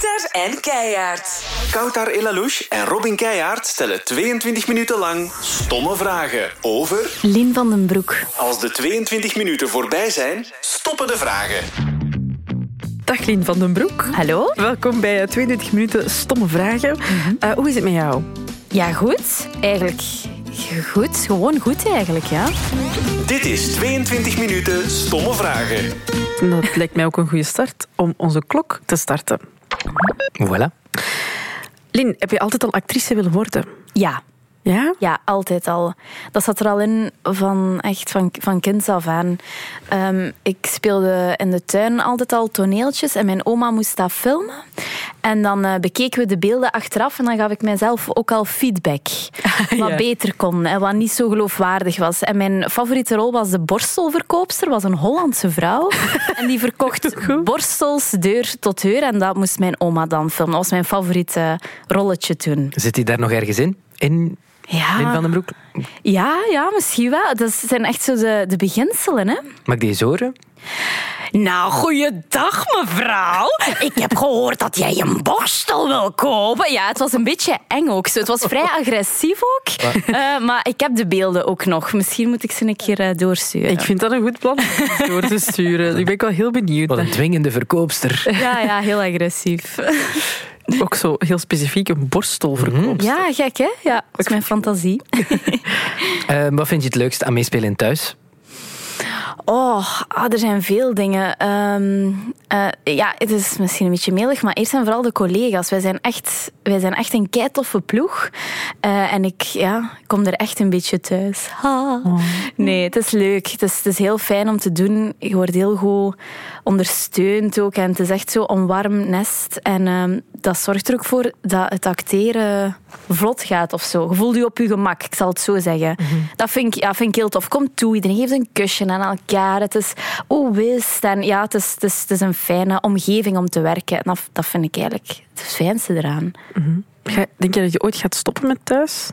Kouter en Keijaard. Koutar Elalouche en Robin Keijaard stellen 22 minuten lang stomme vragen over... Lien van den Broek. Als de 22 minuten voorbij zijn, stoppen de vragen. Dag Lien van den Broek. Hallo? Welkom bij 22 minuten stomme vragen. Eh, hoe is het met jou? Ja, goed. Eigenlijk goed. Gewoon goed eigenlijk, ja. Dit is 22 minuten stomme vragen. Dat lijkt mij ook een goede start om onze klok te starten. Voilà. Lien, heb je altijd al actrice willen worden? Ja. Ja? Ja, altijd al. Dat zat er al in van, echt van, van kinds af aan. Ehm, ik speelde in de tuin altijd al toneeltjes en mijn oma moest dat filmen. En dan eh, bekeken we de beelden achteraf en dan gaf ik mijzelf ook al feedback. Wat Ja. beter kon en wat niet zo geloofwaardig was. En mijn favoriete rol was de borstelverkoopster, was een Hollandse vrouw. en die verkocht borstels deur tot deur en dat moest mijn oma dan filmen. Dat was mijn favoriete rolletje toen. Zit hij daar nog ergens in? In Ja. Lin van den Broek? Ja, ja, misschien wel. Dat zijn echt zo de, de beginselen, hè? Mag ik die eens horen? Nou, goeiedag, mevrouw. Ik heb gehoord dat jij een borstel wil kopen. Ja, het was een beetje eng ook. Zo. Het was vrij agressief ook. Eh, maar ik heb de beelden ook nog. Misschien moet ik ze een keer eh, doorsturen. Ik vind dat een goed plan om door te sturen. Ik ben wel heel benieuwd. Wat een dwingende verkoopster. Ja, ja, heel agressief. Ook zo heel specifiek een borstelverkoop. Ja, gek, hè? Ja, dat is mijn fantasie. Eh, wat vind je het leukst aan meespelen in thuis? Oh, ah, er zijn veel dingen. Ehm, eh, ja, het is misschien een beetje melig, maar eerst en vooral de collega's. Wij zijn echt, wij zijn echt een keitoffe ploeg. Eh, en ik ja, kom er echt een beetje thuis. Ha. Nee, het is leuk. Het is, het is heel fijn om te doen. Je wordt heel goed ondersteund ook. En het is echt zo een warm nest. En ehm, dat zorgt er ook voor dat het acteren vlot gaat of zo. Je voelt je op je gemak, ik zal het zo zeggen. Dat vind ik, ja, vind ik heel tof. Kom toe, iedereen geeft een kusje aan elkaar. Het is oewist. En ja, het is, het, is, het is een fijne omgeving om te werken. En dat, dat vind ik eigenlijk het fijnste eraan. Ga- Denk je dat je ooit gaat stoppen met thuis?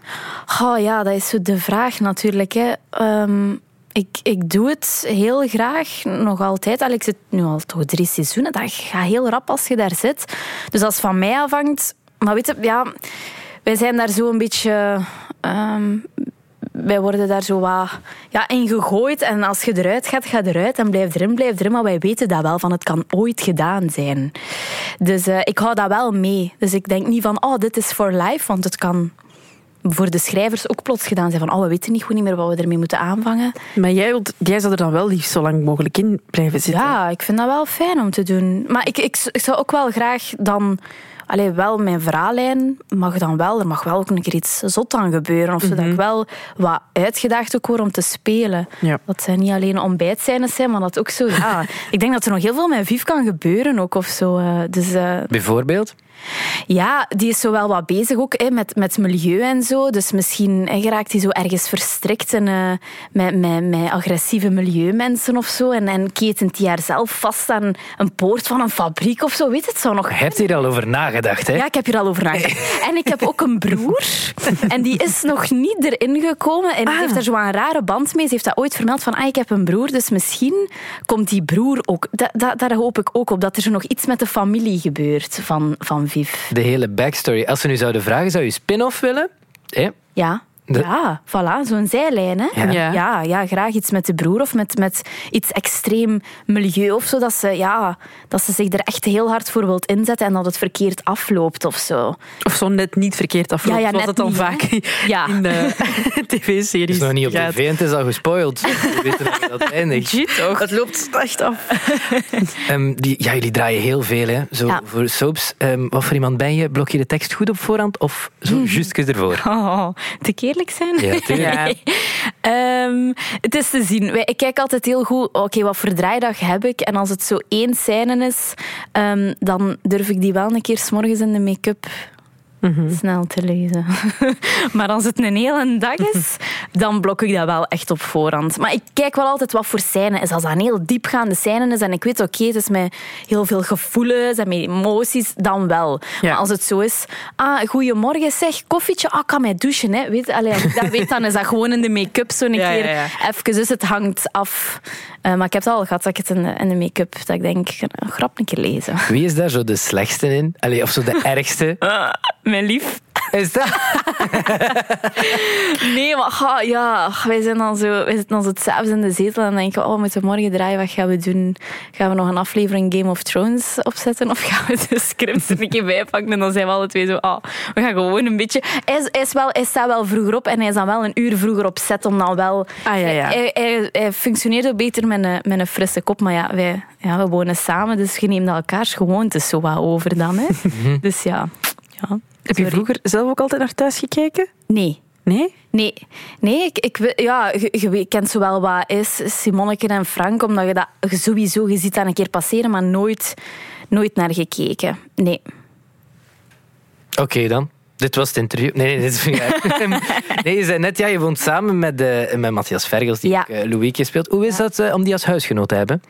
Oh ja, dat is zo de vraag natuurlijk. Hè. Ehm, ik, ik doe het heel graag, nog altijd. Al, ik zit nu al toch drie seizoenen. Dat gaat heel rap als je daar zit. Dus als het van mij afhangt... Maar weet je, ja, wij zijn daar zo een beetje... ehm, wij worden daar zo wat ja, in gegooid. En als je eruit gaat, ga eruit. En blijf erin, blijf erin. Maar wij weten dat wel, van het kan ooit gedaan zijn. Dus eh, ik hou dat wel mee. Dus ik denk niet van, oh, dit is for life. Want het kan voor de schrijvers ook plots gedaan zijn van oh, we weten niet goed niet meer wat we ermee moeten aanvangen. Maar jij, wilt, jij zou er dan wel liefst zo lang mogelijk in blijven zitten. Ja, ik vind dat wel fijn om te doen. Maar ik, ik, ik zou ook wel graag dan... Allee, wel mijn verhaallijn mag dan wel. Er mag wel ook een keer iets zot aan gebeuren. Of zodat ik wel wat uitgedaagd ook word om te spelen. Ja. Dat zijn niet alleen ontbijtscènes zijn, maar dat ook zo... Ja, ik denk dat er nog heel veel met Viv kan gebeuren ook of zo. eh. Dus eh, Bijvoorbeeld? ja, die is zo wel wat bezig ook hè, met, met milieu en zo. Dus misschien hè, geraakt hij zo ergens verstrikt en, eh, met, met, met agressieve milieumensen of zo. En, en ketent hij haar zelf vast aan een poort van een fabriek of zo. Weet het zo nog? Je hebt hier al over nagedacht, hè? Ja, ik heb hier al over nagedacht. En ik heb ook een broer. En die is nog niet erin gekomen. En die heeft daar zo een rare band mee. Ze heeft dat ooit vermeld van, ah, ik heb een broer. Dus misschien komt die broer ook... Da, da- daar hoop ik ook op, dat er zo nog iets met de familie gebeurt van, van Viv. De hele backstory. Als ze nu zouden vragen, zou je spin-off willen? Ja. De- Ja, voilà, zo'n zijlijn. Hè? Ja. Ja. Ja, ja, graag iets met de broer of met, met iets extreem milieu of zo. Dat ze, ja, dat ze zich er echt heel hard voor wilt inzetten en dat het verkeerd afloopt of zo. Of zo net niet verkeerd afloopt, Ja, ja, zoals het dan niet, vaak Ja. in de Het tv-series is nog niet op tv en het is al gespoild. We weten dat eindigt. Het loopt echt af. Ehm, die, ja, jullie draaien heel veel, hè? Zo Ja. voor soaps. Ehm, wat voor iemand ben je? Blok je de tekst goed op voorhand of zo justjes ervoor? Oh, te eerlijk zijn? Ja, tuurlijk. Ehm, het is te zien. Ik kijk altijd heel goed, oké, wat voor draaidag heb ik? En als het zo één scène is, ehm, dan durf ik die wel een keer s'morgens in de make-up snel te lezen. maar als het een hele dag is, dan blok ik dat wel echt op voorhand. Maar ik kijk wel altijd wat voor scène is. Als dat een heel diepgaande scène is en ik weet, oké, het is met heel veel gevoelens en met emoties, dan wel. Ja. Maar als het zo is, ah, goedemorgen, zeg, koffietje, ah, ik kan mij douchen. Hè. Weet, allee, als ik dat weet, dan is dat gewoon in de make-up zo'n Ja, keer ja, ja. even. Dus het hangt af. Eh, maar ik heb het al gehad dat ik het in de, in de make-up, dat ik denk, een grap een keer lezen. Wie is daar zo de slechtste in? Allee, of zo de ergste? Mijn lief. Is dat? Nee, maar ga, ja, wij zijn dan zo, wij zitten dan zo s'avonds in de zetel en denken, oh, we moeten morgen draaien, wat gaan we doen? Gaan we nog een aflevering Game of Thrones opzetten of gaan we de scripts er een keer bijpakken? En dan zijn we alle twee zo, ah, we gaan gewoon een beetje... Hij, is, hij, is wel, hij staat wel vroeger op en hij is dan wel een uur vroeger op set om dan wel... Ah, ja, ja. Hij, hij, hij functioneert ook beter met een, met een frisse kop, maar ja, wij, ja, we wonen samen, dus je neemt elkaars gewoontes zo wat over dan. Hè. dus ja, ja. Heb je vroeger zelf ook altijd naar thuis gekeken? Nee. Nee? Nee, nee ik, ik, ja, je, je kent zowel wat is Simonneke en Frank, omdat je dat je sowieso, je ziet dat een keer passeren, maar nooit, nooit naar gekeken. Nee. Oké dan. Dit was het interview. Nee, nee, dit is Nee, je zei net, ja, je woont samen met, eh, met Matthias Vergels, die Ja. ook eh, Louieke speelt. Hoe is dat eh, om die als huisgenoot te hebben?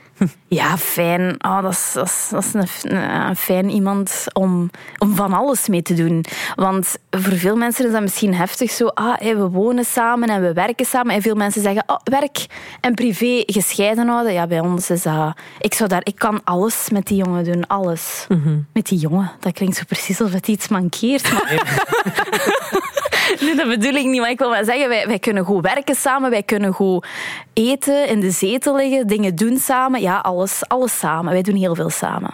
Ja, fijn. Oh, dat is, dat is, dat is een, fijn iemand om, om van alles mee te doen. Want voor veel mensen is dat misschien heftig zo. Ah, we wonen samen en we werken samen. En veel mensen zeggen, oh, werk en privé gescheiden houden. Ja, bij ons is dat... Ik, zou daar, ik kan alles met die jongen doen, alles. Met die jongen. Dat klinkt zo precies alsof het iets mankeert. Maar... Nee, dat bedoel ik niet. Maar ik wil maar zeggen, wij, wij kunnen goed werken samen. Wij kunnen goed eten, in de zetel liggen, dingen doen samen. Ja, alles, alles samen. Wij doen heel veel samen.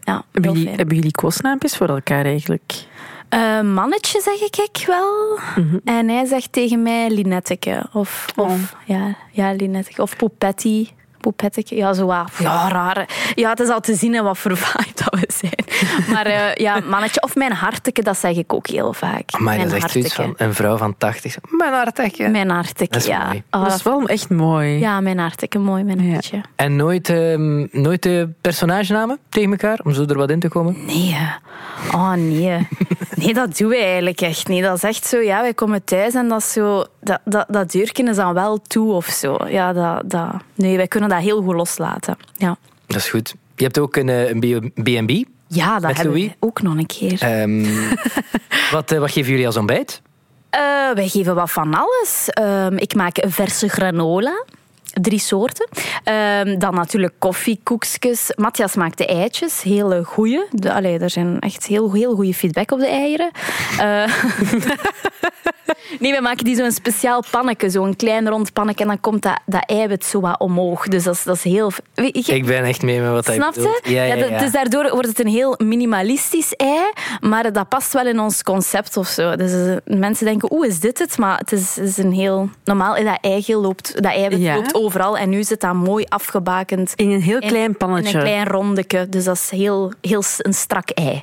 Ja, Hebben jullie, hebben jullie koosnaampjes voor elkaar eigenlijk? Eh, mannetje zeg ik, ik wel. En hij zegt tegen mij Linetteke. Of, of ja, ja, Linetteke. Of Poepetti. Poepetteke. Ja, zo wat. Ja, raar. Ja, het is al te zien wat voor vibe dat we zijn. Maar eh, ja, mannetje. Of mijn harteke, dat zeg ik ook heel vaak. Maar mijn dat is echt zoiets van een vrouw van 80. Mijn hartje. Mijn harteke, Dat is ja. mooi. Oh, dat is wel echt mooi. Ja, mijn hartstikke mooi, mijn Ja. hartje. En nooit, ehm, nooit de personagenamen tegen elkaar, om zo er wat in te komen? Nee, oh nee. Nee, dat doen we eigenlijk echt niet. Dat is echt zo, ja, wij komen thuis en dat is zo... Dat, dat, dat deurtje is dan wel toe of zo. Ja, dat, dat... Nee, wij kunnen dat heel goed loslaten. Ja, Dat is goed. Je hebt ook een, eh, een B&B. ja dat hebben Louis? we ook nog een keer. Ehm, wat, eh, wat geven jullie als ontbijt? Eh, wij geven wat van alles. Ehm, ik maak verse granola. Drie soorten. Ehm, dan natuurlijk koffiekoekjes. Matthias maakt de eitjes. Hele goeie. De, allee, er zijn echt heel, heel goede feedback op de eieren. Eh, nee, we maken die zo'n speciaal pannetje. Zo'n klein rond pannetje. En dan komt dat, dat eiwit zo wat omhoog. Dus dat is, dat is heel... Ik ben echt mee met wat hij Snap bedoelt. je? Ja, ja, dat- ja. Dus daardoor wordt het een heel minimalistisch ei, maar dat past wel in ons concept of zo. Dus eh, mensen denken, oeh, is dit het? Maar het is, is een heel... Normaal dat eigeel loopt, dat eiwit Ja. loopt overal en nu zit dat mooi afgebakend In een heel in- klein in pannetje. een klein rondeke. Dus dat is heel, heel een strak ei.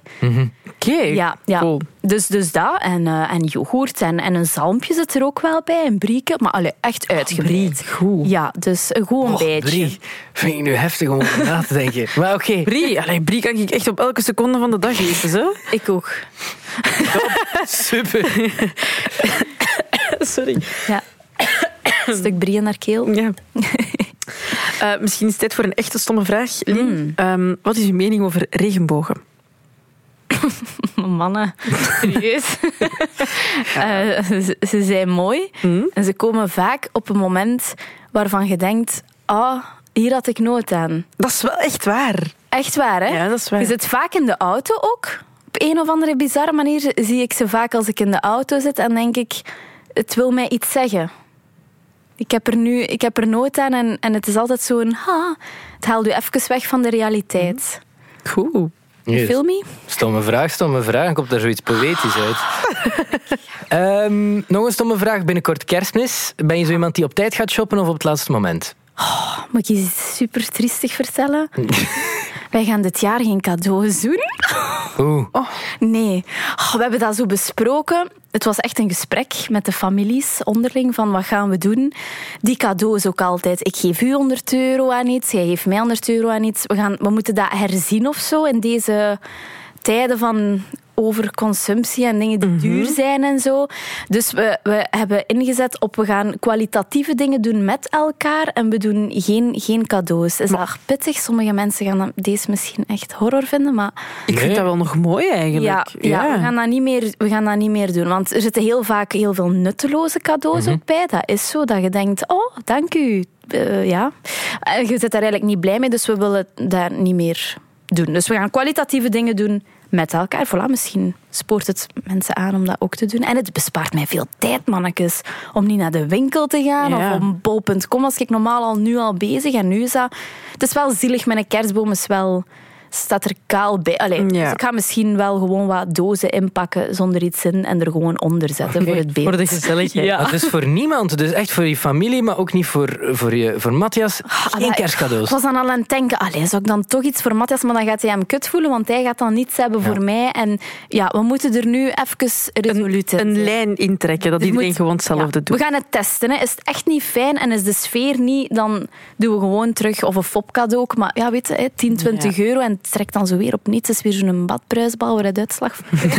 Oké, Ja, ja. cool. Dus, dus dat en, eh, en yoghurt en, en een zalmpje zit er ook wel bij, een brieke. Maar allee, echt uitgebreid. Brie, goed. Ja, dus een goed Och, beetje. Brie, vind ik nu heftig om over na te denken. Maar oké, Brie, allee, brie kan ik echt op elke seconde van de dag eten. Zo. Ik ook. super. Sorry. Ja. Een stuk brie in haar keel. Ja. Eh, misschien is het tijd voor een echte stomme vraag. Lien, Ehm, wat is uw mening over regenbogen? Mannen, serieus. Eh, ze, ze zijn mooi en ze komen vaak op een moment waarvan je denkt: ah, hier had ik nood aan. Dat is wel echt waar. Echt waar, hè? Ja, dat is waar. Je zit vaak in de auto ook. Op een of andere bizarre manier zie ik ze vaak als ik in de auto zit en denk ik: het wil mij iets zeggen. Ik heb er nu ik heb er nood aan en, en het is altijd zo'n. Ha, het haalt u even weg van de realiteit. Goed. Yes. Feel me? Stomme vraag, stomme vraag. Komt er zoiets poëtisch uit. Ehm, nog een stomme vraag. Binnenkort kerstmis. Ben je zo iemand die op tijd gaat shoppen of op het laatste moment? Moet ik je iets super triestig vertellen? Wij gaan dit jaar geen cadeaus doen. Oeh. Nee. Oh, we hebben dat zo besproken. Het was echt een gesprek met de families onderling van wat gaan we doen. Die cadeaus ook altijd. Ik geef u 100 euro aan iets, jij geeft mij 100 euro aan iets. We, gaan, we moeten dat herzien of zo in deze tijden van over consumptie en dingen die duur zijn en zo. Dus we, we hebben ingezet op we gaan kwalitatieve dingen doen met elkaar en we doen geen, geen cadeaus. Is dat pittig? Sommige mensen gaan deze misschien echt horror vinden, maar Ik vind dat wel nog mooi eigenlijk. ja, ja. We, gaan dat niet meer, we gaan dat niet meer doen. Want er zitten heel vaak heel veel nutteloze cadeaus ook bij. Dat is zo, dat je denkt, oh, dank u. Eh, ja. En je zit daar eigenlijk niet blij mee, dus we willen dat niet meer doen. Dus we gaan kwalitatieve dingen doen met elkaar. Voilà, misschien spoort het mensen aan om dat ook te doen. En het bespaart mij veel tijd, mannetjes. Om niet naar de winkel te gaan Ja. of om bol.com. Was ik normaal al nu al bezig en nu is dat... Het is wel zielig, mijn kerstboom is wel... Staat er kaal bij. Allee, Ja. dus ik ga misschien wel gewoon wat dozen inpakken zonder iets in en er gewoon onder zetten voor het beeld. Voor de gezelligheid. Ja. Het is voor niemand. Dus echt voor je familie, maar ook niet voor, voor, je, voor Matthias. Geen maar kerstcadeaus. Ik was dan al aan het denken, allee, zou ik dan toch iets voor Matthias, maar dan gaat hij hem kut voelen, want hij gaat dan niets hebben voor mij. En ja, we moeten er nu even resoluut in Een lijn intrekken, dat Dus iedereen moet- gewoon hetzelfde ja, doet. We gaan het testen. Hè. Is het echt niet fijn en is de sfeer niet, dan doen we gewoon terug of een fopcadeau ook. Maar ja, weet je, hè, 10, 20 euro en het trekt dan zo weer op niets. Het is weer zo'n badbruisbal waar het uitslag van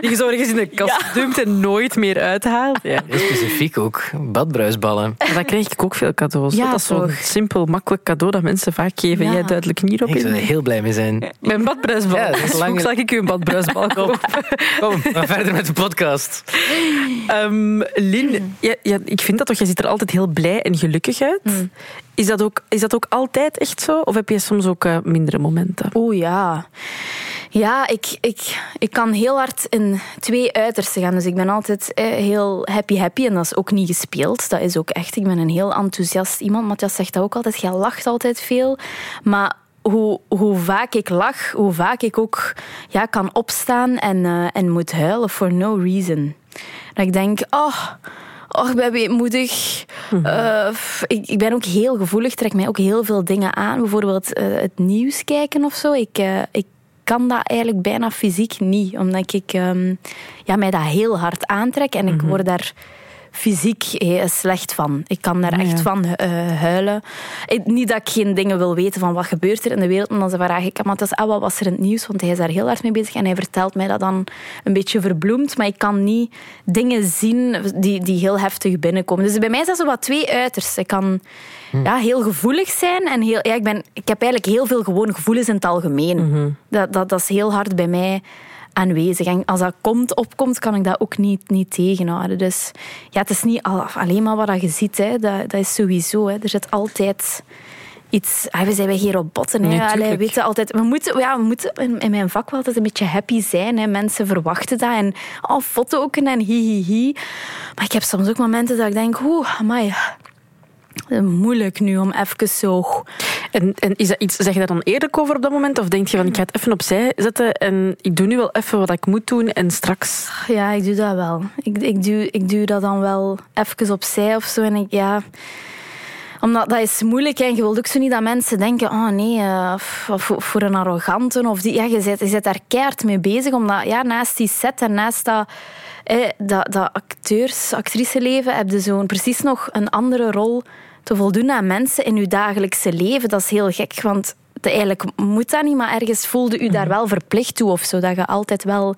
Die je zo ergens in de kast dumpt en nooit meer uithaalt. Ja. Heel specifiek ook. Badbruisballen. Maar dan krijg ik ook veel cadeaus. Ja, dat is zo'n simpel, makkelijk cadeau dat mensen vaak geven. Ja. Jij duidelijk niet op. Ik zou er heel blij mee zijn. Mijn badbruisbal. Ja, dat is lang- zal ik u een badbruisbal kopen. Kom, gaan verder met de podcast. Ehm, Lin, ja, ja, ik vind dat toch, jij ziet er altijd heel blij en gelukkig uit. Is, dat ook, is dat ook altijd echt zo? Of heb je soms ook eh, mindere momenten? Oeh ja. Ja, ik, ik, ik kan heel hard in twee uitersten gaan. Dus ik ben altijd eh, heel happy happy. En dat is ook niet gespeeld. Dat is ook echt. Ik ben een heel enthousiast iemand. Matthias zegt dat ook altijd. Jij lacht altijd veel. Maar hoe, hoe vaak ik lach, hoe vaak ik ook ja, kan opstaan en, eh, en moet huilen for no reason. Dat ik denk, oh... Oh, ik ben weemoedig. Eh, f- ik, ik ben ook heel gevoelig, trek mij ook heel veel dingen aan. Bijvoorbeeld eh, het nieuws kijken of zo. Ik, eh, ik kan dat eigenlijk bijna fysiek niet, omdat ik ehm, ja, mij dat heel hard aantrek en ik word daar fysiek eh, slecht van. Ik kan daar Ah, echt van eh, huilen. Ik- niet dat ik geen dingen wil weten van wat gebeurt er in de wereld, maar dan vraag ik hem ah, wat was er in het nieuws? Want hij is daar heel hard mee bezig en hij vertelt mij dat dan een beetje verbloemd, maar ik kan niet dingen zien die, die heel heftig binnenkomen. Dus bij mij dat zo wat twee uitersten. Ik kan ja, heel gevoelig zijn en heel, ja, ik, ben, ik heb eigenlijk heel veel gewoon gevoelens in het algemeen. dat, dat, dat is heel hard bij mij aanwezig. En als dat komt, opkomt, kan ik dat ook niet, niet tegenhouden. Dus ja, het is niet al- alleen maar wat je ziet. Hè. Dat, dat is sowieso. Hè. Er zit altijd iets... Ah, we zijn wij geen robotten. Hè. Nee, Allee, je, altijd, we moeten, ja, we moeten in, in mijn vak wel altijd een beetje happy zijn. Hè. Mensen verwachten dat. En oh, fotoken en hi, hi, hi. Maar ik heb soms ook momenten dat ik denk... Oeh, amai. Moeilijk nu om even zo... En, en is dat iets, zeg je daar dan eerlijk over op dat moment? Of denk je van, ik ga het even opzij zetten en ik doe nu wel even wat ik moet doen en straks... Ja, ik doe dat wel. Ik, ik, duw, ik duw dat dan wel even opzij of zo. En ik, ja... Omdat dat is moeilijk en je wilt ook zo niet dat mensen denken: oh nee, eh, voor, voor een arrogante. Of die, ja, je, zit, je zit daar keihard mee bezig. Omdat ja, naast die set en naast dat, eh, dat, dat acteurs, actriceleven, heb je zo'n precies nog een andere rol te voldoen aan mensen in je dagelijkse leven. Dat is heel gek, want eigenlijk moet dat niet, maar ergens voelde u daar wel verplicht toe of zo. Dat je altijd wel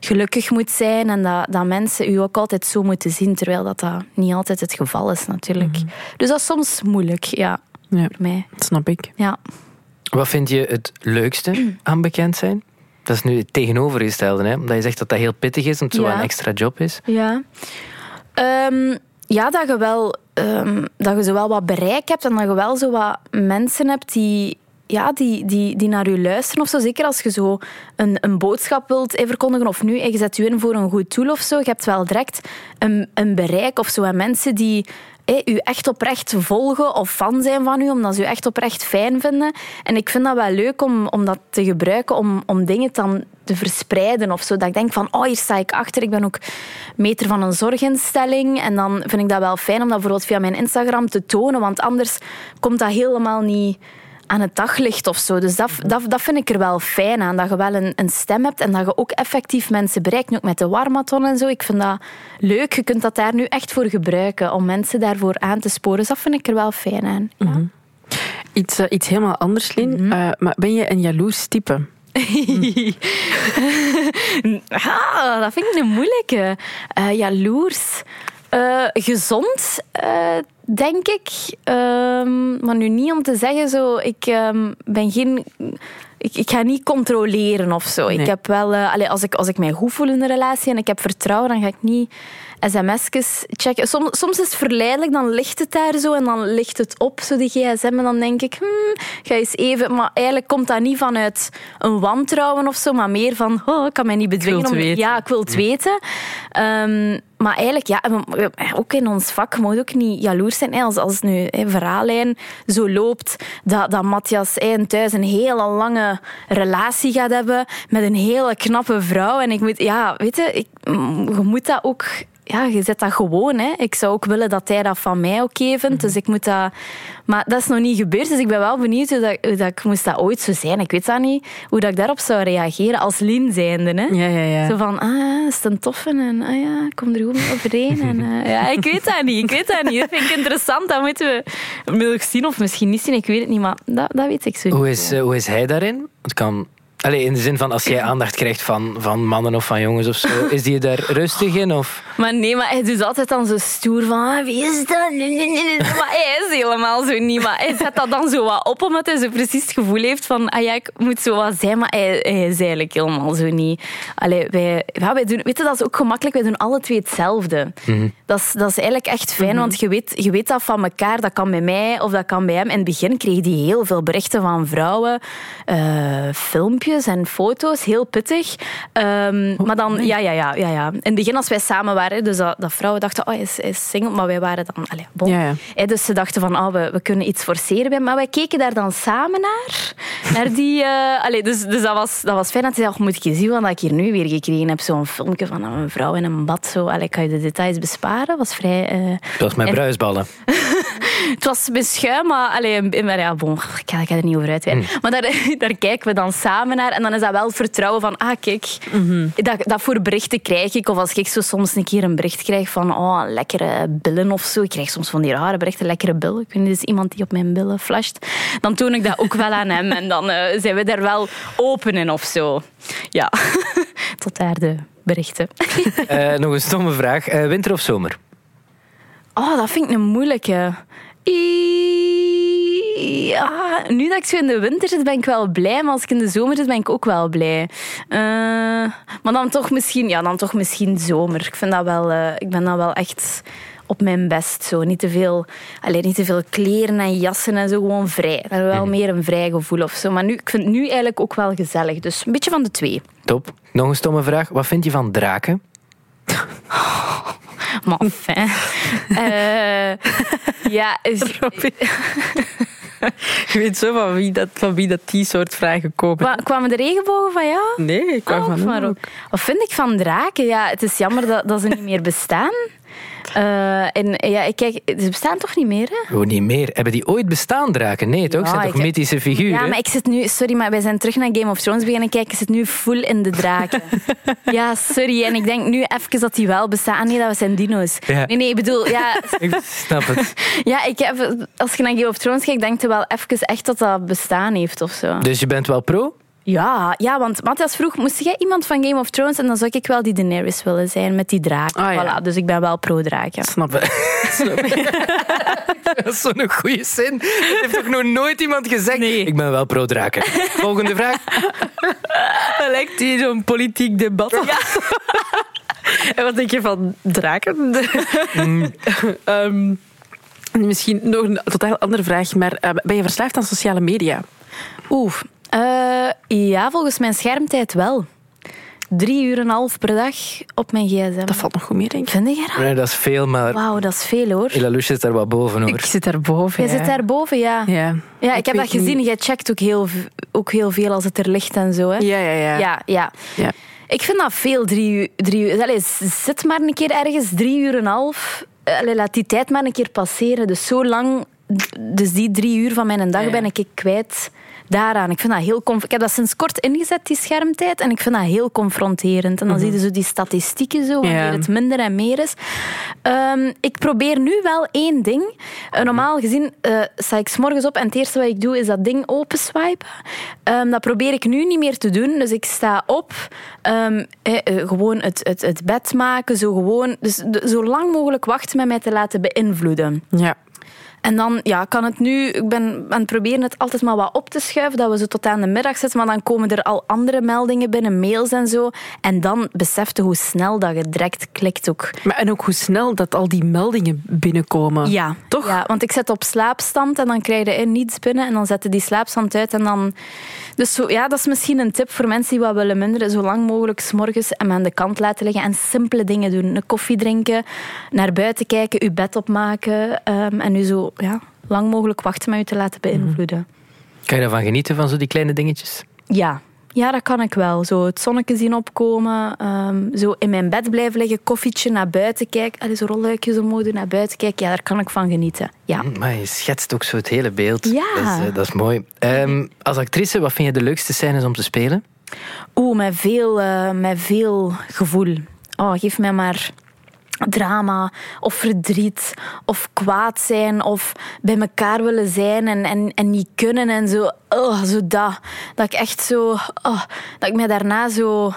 gelukkig moet zijn en dat, dat mensen u ook altijd zo moeten zien, terwijl dat, dat niet altijd het geval is natuurlijk. Dus dat is soms moeilijk, ja, Ja, voor mij. dat snap ik. Ja. Wat vind je het leukste aan bekend zijn? Dat is nu het tegenovergestelde, hè? omdat je zegt dat dat heel pittig is, omdat het zo een extra job is. Ja. Ehm, ja, dat je wel ehm, dat je zo wel wat bereik hebt en dat je wel zo wat mensen hebt die, ja, die, die, die naar je luisteren of zo. Zeker als je zo een, een boodschap wilt verkondigen of nu, eh, je zet je in voor een goed doel of zo. Je hebt wel direct een, een bereik of zo. En mensen die u echt oprecht volgen of fan zijn van u, omdat ze u echt oprecht fijn vinden. En ik vind dat wel leuk om, om dat te gebruiken, om, om dingen dan te verspreiden of zo. Dat ik denk van, oh, hier sta ik achter. Ik ben ook meter van een zorginstelling. En dan vind ik dat wel fijn om dat bijvoorbeeld via mijn Instagram te tonen, want anders komt dat helemaal niet aan het daglicht of zo. Dus dat, dat, dat vind ik er wel fijn aan, dat je wel een, een stem hebt en dat je ook effectief mensen bereikt. Nu ook met de warmaton en zo. Ik vind dat leuk. Je kunt dat daar nu echt voor gebruiken, om mensen daarvoor aan te sporen. Dus dat vind ik er wel fijn aan. Ja. Iets, eh, iets helemaal anders, Lin. Eh, maar ben je een jaloers type? ah, dat vind ik een moeilijke. Eh jaloers. Gezond, denk ik. Ehm, maar nu niet om te zeggen zo... Ik ehm, ben geen... Ik, ik ga niet controleren of zo. Ik heb wel... eh, als, ik, als ik mij goed voel in een relatie en ik heb vertrouwen, dan ga ik niet sms'jes checken. Soms, soms is het verleidelijk, dan ligt het daar zo en dan ligt het op, zo die gsm. En dan denk ik, hmm, ga eens even... Maar eigenlijk komt dat niet vanuit een wantrouwen of zo, maar meer van, oh, ik kan mij niet bedwingen. om- weten. Ja, ik wil het weten. Ehm, maar eigenlijk, ja, ook in ons vak moet ook niet jaloers zijn. Als, als nu een verhaallijn zo loopt, dat, dat Matthias thuis een hele lange relatie gaat hebben met een hele knappe vrouw. En ik moet, ja, weet je, ik, je moet dat ook... Ja, je zet dat gewoon. Hè. Ik zou ook willen dat hij dat van mij oké vindt. Dus ik moet dat... Maar dat is nog niet gebeurd. Dus ik ben wel benieuwd hoe dat, hoe dat ik moest dat ooit zo zijn. Ik weet dat niet. Hoe dat ik daarop zou reageren als Lien zijnde. Hè. Ja, ja, ja. Zo van, ah, is het een toffe en ah ja, ik kom er goed mee overeen. En, eh, ja, ik weet dat niet, ik weet dat niet. Dat vind ik interessant, dat moeten we nog zien of misschien niet zien, ik weet het niet, maar dat, dat weet ik zo Hoe is, eh, hoe is hij daarin? Het kan... Allee, in de zin van als jij aandacht krijgt van, van mannen of van jongens of zo, is die daar rustig in? Of? Maar nee, maar hij doet altijd dan zo stoer van, ah, wie is dat? Nee, nee, nee, nee. Maar hij is helemaal zo niet. Maar hij zet dat dan zo wat op, omdat hij zo precies het gevoel heeft van, ah ja, ik moet zo wat zijn, maar hij, hij is eigenlijk helemaal zo niet. Allee, wij, ja, wij doen, weet je, dat is ook gemakkelijk, wij doen alle twee hetzelfde. Dat, is, dat is eigenlijk echt fijn, want je weet, je weet dat van elkaar. Dat kan bij mij of dat kan bij hem. In het begin kreeg hij heel veel berichten van vrouwen, eh, filmpjes en foto's, heel pittig. Ehm, maar dan, ja, ja, ja, ja, ja. In het begin, als wij samen waren, dus dat, dat vrouwen dachten, oh, hij is, is single, maar wij waren dan, allee, bon. Ja, ja. Dus ze dachten van, oh, we, we kunnen iets forceren bij. Maar wij keken daar dan samen naar. naar die, eh, allee, dus dus dat, was, dat was fijn. Dat hij zei, oh, moet ik je zien wat ik hier nu weer gekregen heb? Zo'n filmpje van een vrouw in een bad. Zo. Allee, kan je de details besparen? Dat was vrij... eh, Zoals met En- bruisballen. het was beschuim, maar, allee, maar ja, bon, ik, ga, ik ga er niet over uitweiden. Maar daar, daar kijken we dan samen naar. En dan is dat wel het vertrouwen van, ah, kijk, dat, dat voor berichten krijg ik. Of als ik zo soms een keer een bericht krijg van, oh, lekkere billen of zo. Ik krijg soms van die rare berichten, lekkere billen. Ik weet niet, is iemand die op mijn billen flasht. Dan toon ik dat ook wel aan hem. En dan eh, zijn we daar wel open in of zo. Ja, tot daar de berichten. Eh, nog een stomme vraag. Eh, winter of zomer? Oh, dat vind ik een moeilijke. I- Ja, nu dat ik zo in de winter zit, ben ik wel blij. Maar als ik in de zomer zit, ben ik ook wel blij. Eh, maar dan toch misschien, ja, dan toch misschien zomer. Ik, vind dat wel, eh, ik ben dan wel echt op mijn best. Zo. Niet, te veel, alleen niet te veel kleren en jassen en zo. Gewoon vrij. Dan wel meer een vrij gevoel of zo. Maar nu, ik vind het nu eigenlijk ook wel gezellig. Dus een beetje van de twee. Top. Nog een stomme vraag. Wat vind je van draken? Maar enfin. Eh, ja, is, Je weet zo van wie dat, van wie dat die soort vragen komen. Kwa- kwamen de regenbogen van jou? Nee, ik kwam Oh, van. Wat vind ik van draken? Ja, het is jammer dat, dat ze niet meer bestaan. Eh, en ja, ik kijk, ze bestaan toch niet meer? Hè? Hoe niet meer. Hebben die ooit bestaan, draken? Nee, toch? Ja, zijn toch ik- mythische figuren? Ja, maar ik zit nu... Sorry, maar wij zijn terug naar Game of Thrones beginnen kijken. Ik zit nu full in de draken. ja, sorry. En ik denk nu even dat die wel bestaan. Ah, nee, dat zijn dino's. Ja. Nee, nee, ik bedoel... Ja, Ik snap het. ja ik heb, als je naar Game of Thrones kijkt, denk je wel even echt dat dat bestaan heeft of zo. Dus je bent wel pro? Ja, ja, want Matthias vroeg, moest jij iemand van Game of Thrones? En dan zou ik wel die Daenerys willen zijn met die draak. Ah, ja. voilà, dus ik ben wel pro-draken. Snap ik. Dat is zo'n goede zin. Dat heeft toch nog nooit iemand gezegd? Ik ben wel pro draken. Volgende vraag. Dat lijkt hier zo'n politiek debat. en wat denk je van draken? Ehm, misschien nog een totaal andere vraag, maar eh, ben je verslaafd aan sociale media? Oeh, eh, ja, volgens mijn schermtijd wel. Drie uur en een half per dag op mijn gsm. Dat valt nog goed mee, denk ik. Vind jij dat? Nee, dat is veel, maar Wauw, dat is veel hoor. Ilalouche zit daar wat boven hoor. Ik zit daarboven. Jij ja. zit daarboven, ja. Ja, Ja, ik, heb dat gezien. niet- Jij checkt ook heel, ook heel veel als het er ligt en zo. Hè? Ja, ja, ja. ja, ja. Ja. Ik vind dat veel, drie uur. Drie uur. Allee, zit maar een keer ergens, drie uur en een half. Allee, laat die tijd maar een keer passeren. Dus zo lang, dus die drie uur van mijn dag Ja. ben ik kwijt. daaraan. Ik vind dat heel Ik heb dat sinds kort ingezet, die schermtijd. En ik vind dat heel confronterend. En dan zie je zo die statistieken zo, wanneer Ja. het minder en meer is. Ehm, ik probeer nu wel één ding. Eh, normaal gezien eh, sta ik 's morgens op en het eerste wat ik doe is dat ding openswipen. Ehm, dat probeer ik nu niet meer te doen. Dus ik sta op, ehm, eh, gewoon het, het, het bed maken, zo gewoon. Dus de- zo lang mogelijk wachten met mij te laten beïnvloeden. Ja. En dan ja, kan het nu, ik ben aan het proberen het altijd maar wat op te schuiven, dat we zo tot aan de middag zitten, maar dan komen er al andere meldingen binnen, mails en zo. En dan besef je hoe snel dat je direct klikt ook. Maar en ook hoe snel dat al die meldingen binnenkomen. Ja, Toch? Ja, want ik zet op slaapstand en dan krijg je in niets binnen en dan zet je die slaapstand uit en dan... Dus zo, ja, dat is misschien een tip voor mensen die wat willen minderen. Zo lang mogelijk s'morgens hem aan de kant laten liggen en simpele dingen doen. Een koffie drinken, naar buiten kijken, je bed opmaken ehm, en nu zo ja, lang mogelijk wachten met je te laten beïnvloeden. Kan je daarvan genieten, van zo die kleine dingetjes? Ja. Ja, dat kan ik wel. Zo het zonnetje zien opkomen. ehm, zo in mijn bed blijven liggen, koffietje naar buiten kijken. Allee, zo rolluikjes omhoog doen, naar buiten kijken. Ja, daar kan ik van genieten. Ja. Maar je schetst ook zo het hele beeld. Ja. Dat is, eh, dat is mooi. Ehm, als actrice, wat vind je de leukste scènes om te spelen? Oeh, met veel, eh, met veel gevoel. Oh, geef mij maar drama of verdriet of kwaad zijn of bij elkaar willen zijn en, en, en niet kunnen en zo. Oh, zo dat. Dat ik echt zo... Oh, dat ik mij daarna zo...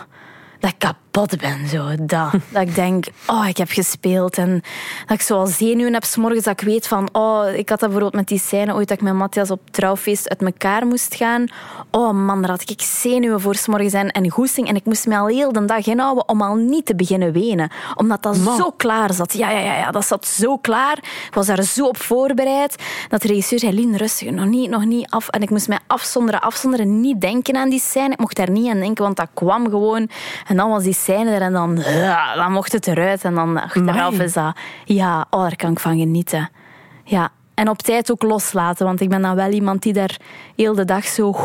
Dat ik kapot ben, zo. Dat. dat ik denk, oh, ik heb gespeeld. En dat ik zo al zenuwen heb 's morgens dat ik weet van... Oh, ik had dat bijvoorbeeld met die scène ooit dat ik met Matthias op trouwfeest uit elkaar moest gaan. Oh man, daar had ik zenuwen voor 's morgens en, en goesting. En ik moest me al heel de dag inhouden om al niet te beginnen wenen. Omdat dat Man. zo klaar zat. Ja, ja, ja, ja, dat zat zo klaar. Ik was daar zo op voorbereid. Dat de regisseur zei, Lien, rustig, nog niet, nog niet af. En ik moest mij afzonderen, afzonderen. Niet denken aan die scène. Ik mocht daar niet aan denken, want dat kwam gewoon. En dan was die scène er en dan, dan mocht het eruit. En dan achteraf is dat... Ja, oh, daar kan ik van genieten. Ja. En op tijd ook loslaten, want ik ben dan wel iemand die daar heel de dag zo...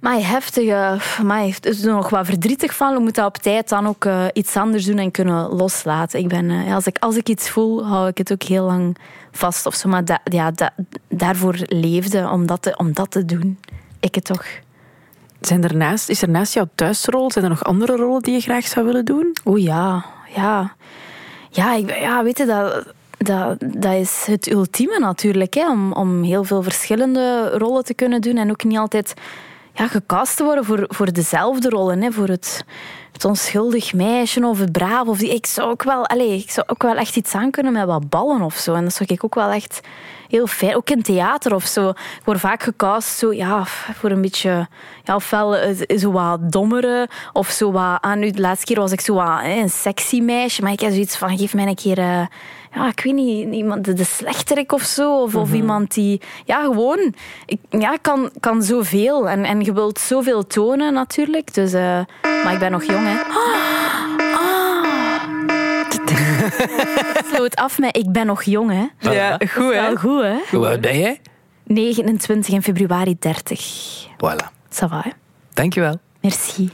Maar heftige, maar het is er nog wat verdrietig van. We moeten op tijd dan ook eh, iets anders doen en kunnen loslaten. Ik ben, eh, als, ik, als ik iets voel, hou ik het ook heel lang vast of zo. Maar da- ja, da- daarvoor leefde om dat, te, om dat te doen. Ik het toch. Zijn er naast, is er naast jouw thuisrol, zijn er nog andere rollen die je graag zou willen doen? Oeh ja, ja. Ja, ik, ja weet je, dat, dat, dat is het ultieme natuurlijk. Hè, om, om heel veel verschillende rollen te kunnen doen. En ook niet altijd ja, gecast te worden voor, voor dezelfde rollen. Hè, voor het, het onschuldig meisje of het braaf. Of die, ik, zou ook wel, allez, ik zou ook wel echt iets aan kunnen met wat ballen of zo. En dat zou ik ook wel echt heel fijn. Ook in theater of zo. Ik word vaak gecast zo, ja, voor een beetje... Ja, ofwel eh, zo wat dommere of zo wat... Ah, nu, de laatste keer was ik zo wat hè, een sexy meisje. Maar ik heb zoiets van, geef mij een keer... eh, ja, ik weet niet, iemand, de, de slechterik of zo. Of, of iemand die... Ja, gewoon. Ik ja, kan, kan zoveel. En, en je wilt zoveel tonen natuurlijk. Dus, eh, maar ik ben nog jong, hè. Sloot af met ik ben nog jong, hè. Ja, goed wel goed, hè. Hoe oud ben jij? 29 in februari 30. Voilà. Ça va, hè? Dankjewel. Merci.